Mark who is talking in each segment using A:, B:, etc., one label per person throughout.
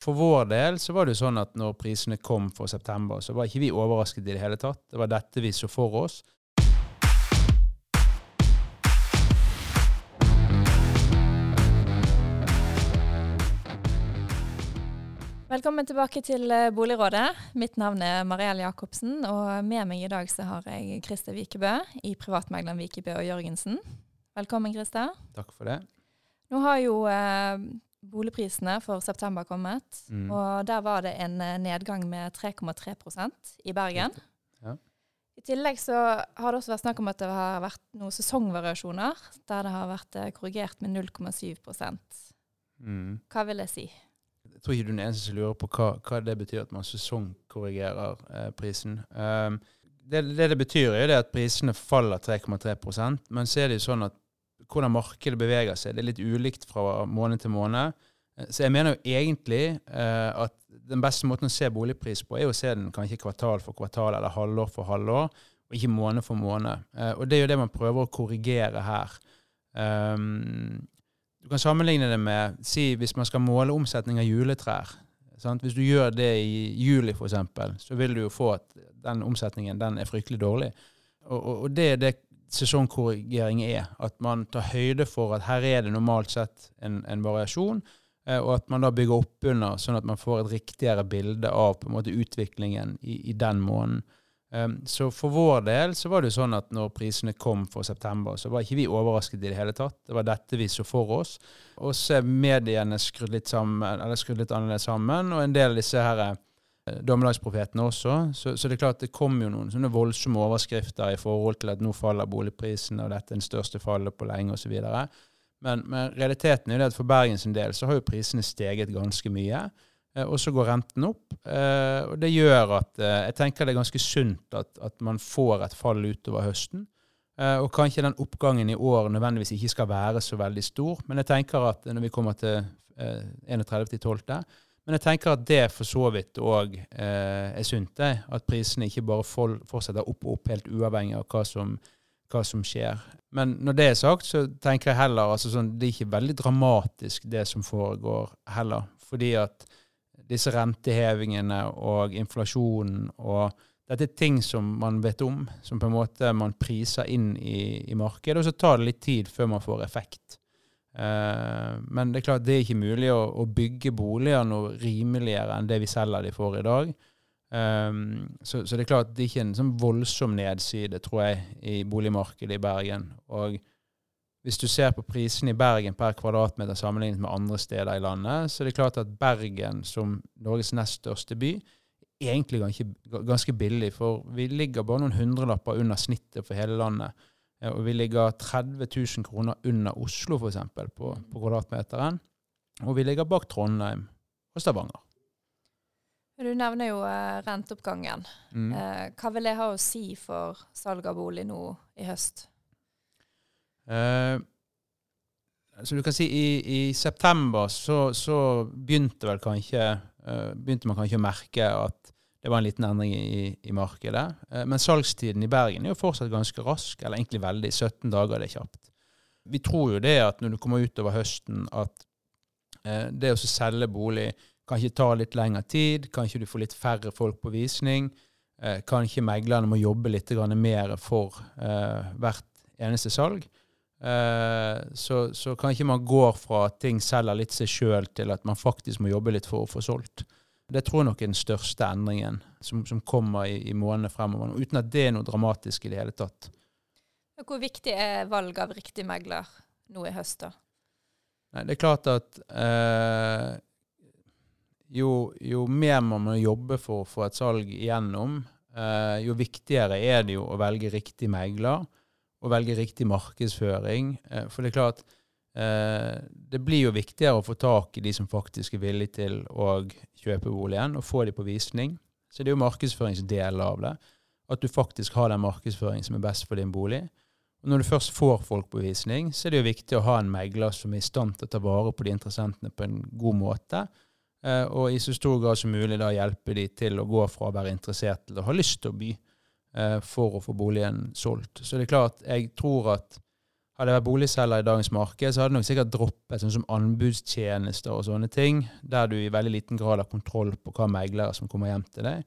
A: For vår del så var det jo sånn at når prisene kom for september, så var ikke vi overrasket i det hele tatt. Det var dette vi så for oss.
B: Velkommen tilbake til eh, Boligrådet. Mitt navn er Mariell Jacobsen, og med meg i dag så har jeg Christer Vikebø i privatmegleren Vikebø og Jørgensen. Velkommen, Christer.
A: Takk for det.
B: Nå har jo eh, boligprisene for september kommet,
A: Mm.
B: og der var det en eh, nedgang med 3,3% i Bergen.
A: Ja.
B: I tillegg så har det også vært snakk om at det har vært noen sesongvariasjoner, der det har vært eh, korrigert med 0,7
A: Mm.
B: Hva vil det si?
A: Jeg tror ikke du er den eneste som lurer på hva, hva det betyr at man sesongkorrigerer eh, prisen. Um, det, det det betyr, er at prisene faller 3,3% men så er det jo sånn at hvordan markedet beveger seg, det er litt ulikt fra måned til måned. Eh, Så jeg mener jo egentlig eh, at den beste måten å se boligpris på, er å se den kanskje kvartal for kvartal eller halvår for halvår, og ikke måned for måned. Eh, og det er jo det man prøver å korrigere her. Um, du kan sammenligne det med si, hvis man skal måle omsetning av juletrær. Sant? Hvis du gjør det i juli, f.eks., så vil du jo få at den omsetningen den er fryktelig dårlig. Og, og, og det er det sesongkorrigering er. At man tar høyde for at her er det normalt sett en, en variasjon, eh, og at man da bygger opp under, sånn at man får et riktigere bilde av på en måte utviklingen i, i den måneden. Um, så for vår del så var det jo sånn at når prisene kom for september, så var ikke vi overrasket i det hele tatt. Det var dette vi så for oss. Og så er mediene skrudd litt, sammen, eller skrudd litt annerledes sammen, og en del av disse her eh, dommedagsprofetene også. Så, så det er klart det kom jo noen sånne voldsomme overskrifter i forhold til at nå faller boligprisene, og dette er den største fallet på lenge, osv. Men, men realiteten er jo at for Bergens del så har jo prisene steget ganske mye. Eh, Og så går renten opp. eh, Og det gjør at eh, jeg tenker det er ganske sunt at, at man får et fall utover høsten. Eh, Og kanskje den oppgangen i år nødvendigvis ikke skal være så veldig stor. Men jeg tenker at når vi kommer til eh, 31.12. Men jeg tenker at det for så vidt òg eh, er sunt. det, At prisene ikke bare fortsetter opp og opp helt uavhengig av hva som, hva som skjer. Men når det er sagt, så tenker jeg heller altså sånn, det er ikke veldig dramatisk det som foregår heller. Fordi at disse rentehevingene og inflasjonen og dette er ting som man vet om, som på en måte man priser inn i, i markedet, og så tar det litt tid før man får effekt. Eh, men det er klart det er ikke mulig å, bygge boliger noe rimeligere enn det vi selger de for i dag. Um, så, det er klart det er ikke en sånn voldsom nedside, tror jeg, i boligmarkedet i Bergen. Og hvis du ser på prisene i Bergen per kvadratmeter sammenlignet med andre steder i landet, så er det klart at Bergen som Norges nest største by egentlig ganske billig. For vi ligger bare noen hundrelapper under snittet for hele landet. Eh, Og vi ligger 30 000 kroner under Oslo, f.eks., på, på kvadratmeteren. Og vi ligger bak Trondheim og Stavanger.
B: Du nevner jo eh, renteoppgangen.
A: Mm.
B: Eh, hva vil det ha å si for salg av bolig nå i høst?
A: Eh, så du kan si i, i september så, så begynte vel kanskje begynte man kanskje å merke at det var en liten endring i, i markedet. Eh, men salgstiden i Bergen er jo fortsatt ganske rask, eller egentlig veldig. 17 dager det er kjapt. Vi tror jo det at når du kommer utover høsten, at eh, det å selge bolig kan ikke ta litt lengre tid, kanskje du får litt færre folk på visning. Eh, kanskje meglerne må jobbe litt mer for hvert eneste salg. Så, så kanskje man går fra at ting selger litt seg sjøl, til at man faktisk må jobbe litt for å få solgt. Det tror jeg nok er den største endringen som, som kommer i, i månedene fremover. Uten at det er noe dramatisk i det hele tatt.
B: Hvor viktig er valg av riktig megler nå i høst, da?
A: Nei, det er klart at eh, jo, jo mer man må jobbe for å få et salg igjennom, eh, jo viktigere er det jo å velge riktig megler og velge riktig markedsføring. Eh, for det er klart eh, det blir jo viktigere å få tak i de som faktisk er villige til å kjøpe boligen, og få de på visning. Så det er jo markedsføringsdelen av det. At du faktisk har den markedsføringen som er best for din bolig. Og når du først får folk på visning, så er det jo viktig å ha en megler som er i stand til å ta vare på de interessentene på en god måte, eh, og i så stor grad som mulig da hjelpe de til å gå fra å være interessert til å ha lyst til å by eh, for å få boligen solgt. Så det er klart, jeg tror at hadde jeg vært boligselger i dagens marked, så hadde jeg nok sikkert droppet sånn som anbudstjenester og sånne ting, der du i veldig liten grad har kontroll på hva meglere som kommer hjem til deg.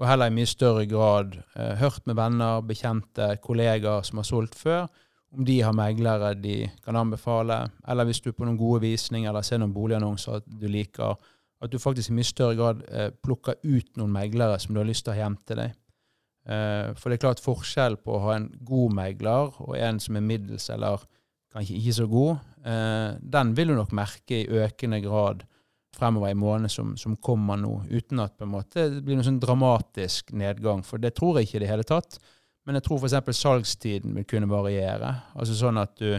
A: Og heller i mye større grad eh, hørt med venner, bekjente, kollegaer som har solgt før, om de har meglere de kan anbefale, eller hvis du på noen gode visninger eller ser noen boligannonser at du liker, at du faktisk i mye større grad eh, plukker ut noen meglere som du har lyst til å ha hjem til deg. Eh, for det er klart forskjell på å ha en god megler og en som er middels eller kanskje ikke så god. Eh, den vil du nok merke i økende grad fremover i månedene som, som, kommer nå, uten at måte, det blir noen sånn dramatisk nedgang. For det tror jeg ikke i det hele tatt. Men jeg tror f.eks. salgstiden vil kunne variere. Altså sånn at du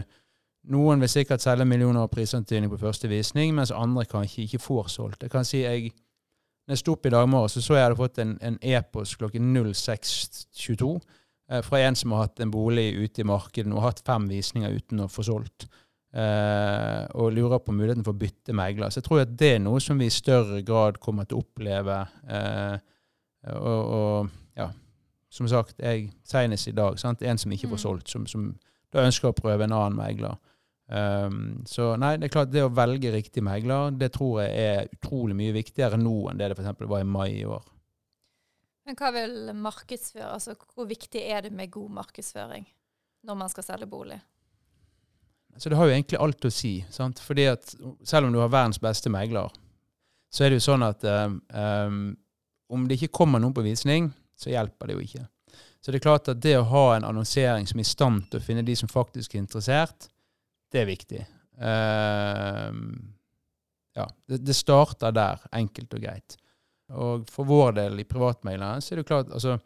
A: Noen vil sikkert selge millioner av prisantydning på første visning, mens andre kanskje ikke får solgt. Jeg kan si jeg når jeg sto opp i dag morges, så så jeg hadde fått en e-post klokken 06.22 eh, fra en som har hatt en bolig ute i markedet og hatt fem visninger uten å få solgt. Eh, og lurer på muligheten for å bytte megler. Så jeg tror at det er noe som vi i større grad kommer til å oppleve. Eh, og, og, ja, som sagt, jeg senest i dag, sant? en som ikke får mm. solgt, som, som da ønsker å prøve en annen megler. Um, så nei, det er klart det å velge riktig megler, det tror jeg er utrolig mye viktigere nå enn det det f.eks. var i mai i år.
B: Men hva vil markedsføre, altså hvor viktig er det med god markedsføring når man skal selge bolig?
A: Så det har jo egentlig alt å si. sant? Fordi at selv om du har verdens beste megler, så er det jo sånn at um, om det ikke kommer noen på visning, så hjelper det jo ikke. Så det er klart at det å ha en annonsering som er i stand til å finne de som faktisk er interessert, det er viktig. Uh, ja, det, det, starter der, enkelt og greit. Og for vår del i privatmaileren så er det klart altså,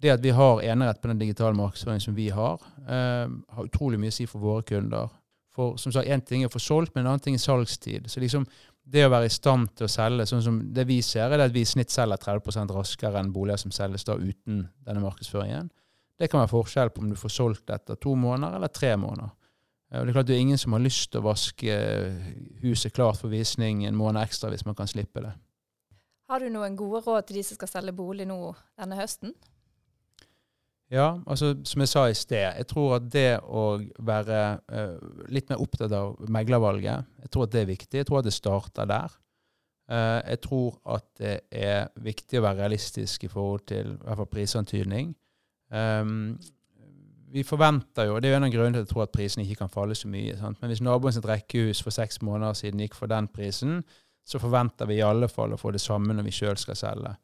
A: det at vi har enerett på den digitale markedsføringen som vi har, uh, har utrolig mye å si for våre kunder. For som sagt, Én ting er å få solgt, men en annen ting er salgstid. Så liksom det å være i stand til å selge sånn som Det vi ser, er at vi i snitt selger 30 raskere enn boliger som selges da uten denne markedsføringen. Det kan være forskjell på om du får solgt etter to måneder eller tre måneder. Og Det er klart det er ingen som har lyst til å vaske huset klart for visning en måned ekstra hvis man kan slippe det.
B: Har du noen gode råd til de som skal selge bolig nå denne høsten?
A: Ja, altså som jeg sa i sted, jeg tror at det å være uh, litt mer opptatt av meglervalget, jeg tror at det er viktig. Jeg tror at det starter der. Uh, jeg tror at det er viktig å være realistisk i forhold til i hvert fall prisantydning. Um, vi forventer jo, og Det er jo en av grunnene til at jeg tror at prisene ikke kan falle så mye. Sant? Men hvis naboen sitt rekkehus for seks måneder siden gikk for den prisen, så forventer vi i alle fall å få det samme når vi sjøl skal selge.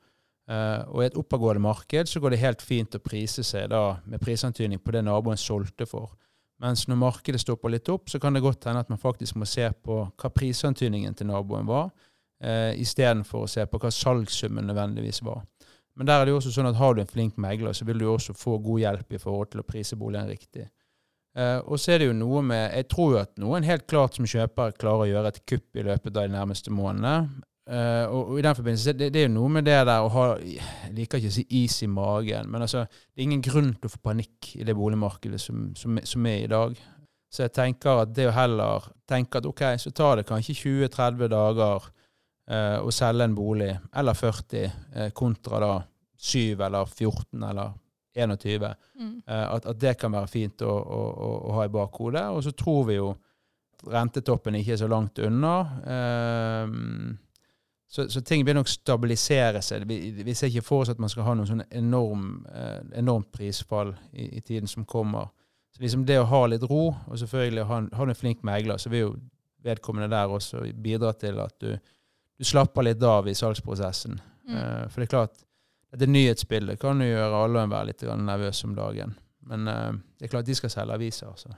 A: Uh, og I et oppadgående marked så går det helt fint å prise seg da med prisantydning på det naboen solgte for. Mens når markedet stopper litt opp, så kan det godt hende at man faktisk må se på hva prisantydningen til naboen var, uh, istedenfor å se på hva salgssummen nødvendigvis var. Men der er det jo også sånn at har du en flink megler, så vil du også få god hjelp i forhold til å prise boligen riktig. Uh, og så er det jo noe med Jeg tror jo at noen helt klart som kjøper klarer å gjøre et kupp i løpet av de nærmeste månedene. Uh, og, og, i den forbindelse, det, det, er jo noe med det der å ha Jeg liker ikke å si is i magen, men altså, det er ingen grunn til å få panikk i det boligmarkedet som, som, som er i dag. Så jeg tenker at det å heller tenke at ok, så tar det kanskje 20-30 dager uh, å selge en bolig, eller 40, eh, kontra da 7 eller 14 eller 21. Mm. Eh, at, at, det kan være fint å, å, å, å ha i bakhodet. Og så tror vi jo rentetoppen ikke er så langt unna. Um, så, så, ting vil nok stabilisere seg. Vi, vi ser ikke for oss at man skal ha noe sånn enorm, eh, enormt prisfall i, i, tiden som kommer. Så liksom Det å ha litt ro, og selvfølgelig ha, ha en flink megler, så vil jo vedkommende der også bidra til at du du slapper litt av i salgsprosessen. Mm. Eh, for det er klart, dette nyhetsbildet kan jo gjøre alle og enhver litt nervøse om dagen. Men uh, det er klart de skal selge aviser. altså.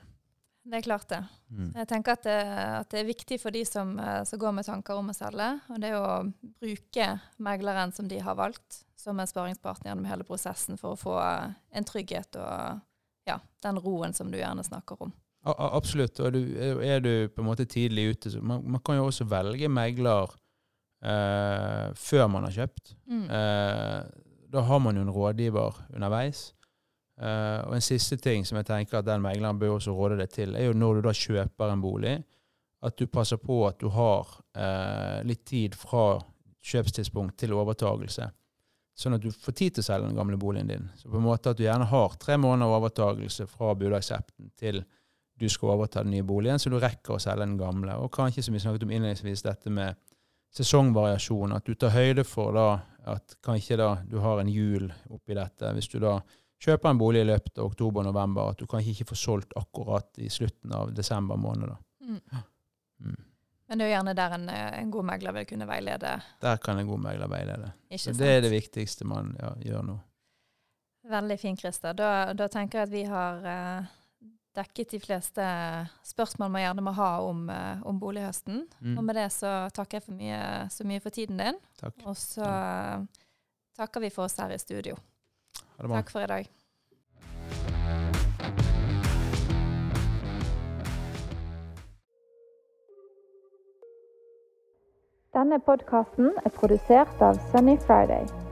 B: Det er klart det. Mm. Jeg tenker at det, at det, er viktig for de som, eh, som, går med tanker om å selge. Og det er å bruke megleren som de har valgt, som en sparingspartner gjennom hele prosessen for å få en trygghet og ja, den roen som du gjerne snakker om.
A: A absolutt. Og du, er du på en måte tidlig ute, så man, man kan jo også velge megler uh, før man har kjøpt. Mm. Eh, da har man jo en rådgiver underveis. Eh, og en siste ting som jeg tenker at den megleren bør også råde deg til, er jo når du da kjøper en bolig, at du passer på at du har litt tid fra kjøpstidspunkt til overtagelse. Sånn at du får tid til å selge den gamle boligen din. Så på en måte at du gjerne har tre måneder overtagelse fra budaksepten til du skal overta den nye boligen, så du rekker å selge den gamle. Og kanskje, som vi snakket om innledningsvis, dette med sesongvariasjon. At du tar høyde for da at kanskje da du har en hjul oppi dette. Hvis du da kjøper en bolig i løpet av oktober-november, at du kanskje ikke får solgt akkurat i slutten av desember måned. Mm.
B: Mm. Men det er jo gjerne der en, en, god megler vil kunne veilede.
A: Der kan en god megler veilede. Så Det er det viktigste man ja, gjør nå.
B: Veldig fint, Christer. Da, da, tenker jeg at vi har uh, dekket de fleste spørsmål man gjerne må ha om, uh, om bolighøsten. Mm. Og med det så takker jeg for mye, så mye for tiden din.
A: Takk.
B: Og så ja. takker vi for oss her i studio. Takk for i dag. Denne podkasten er produsert av Sunny Friday.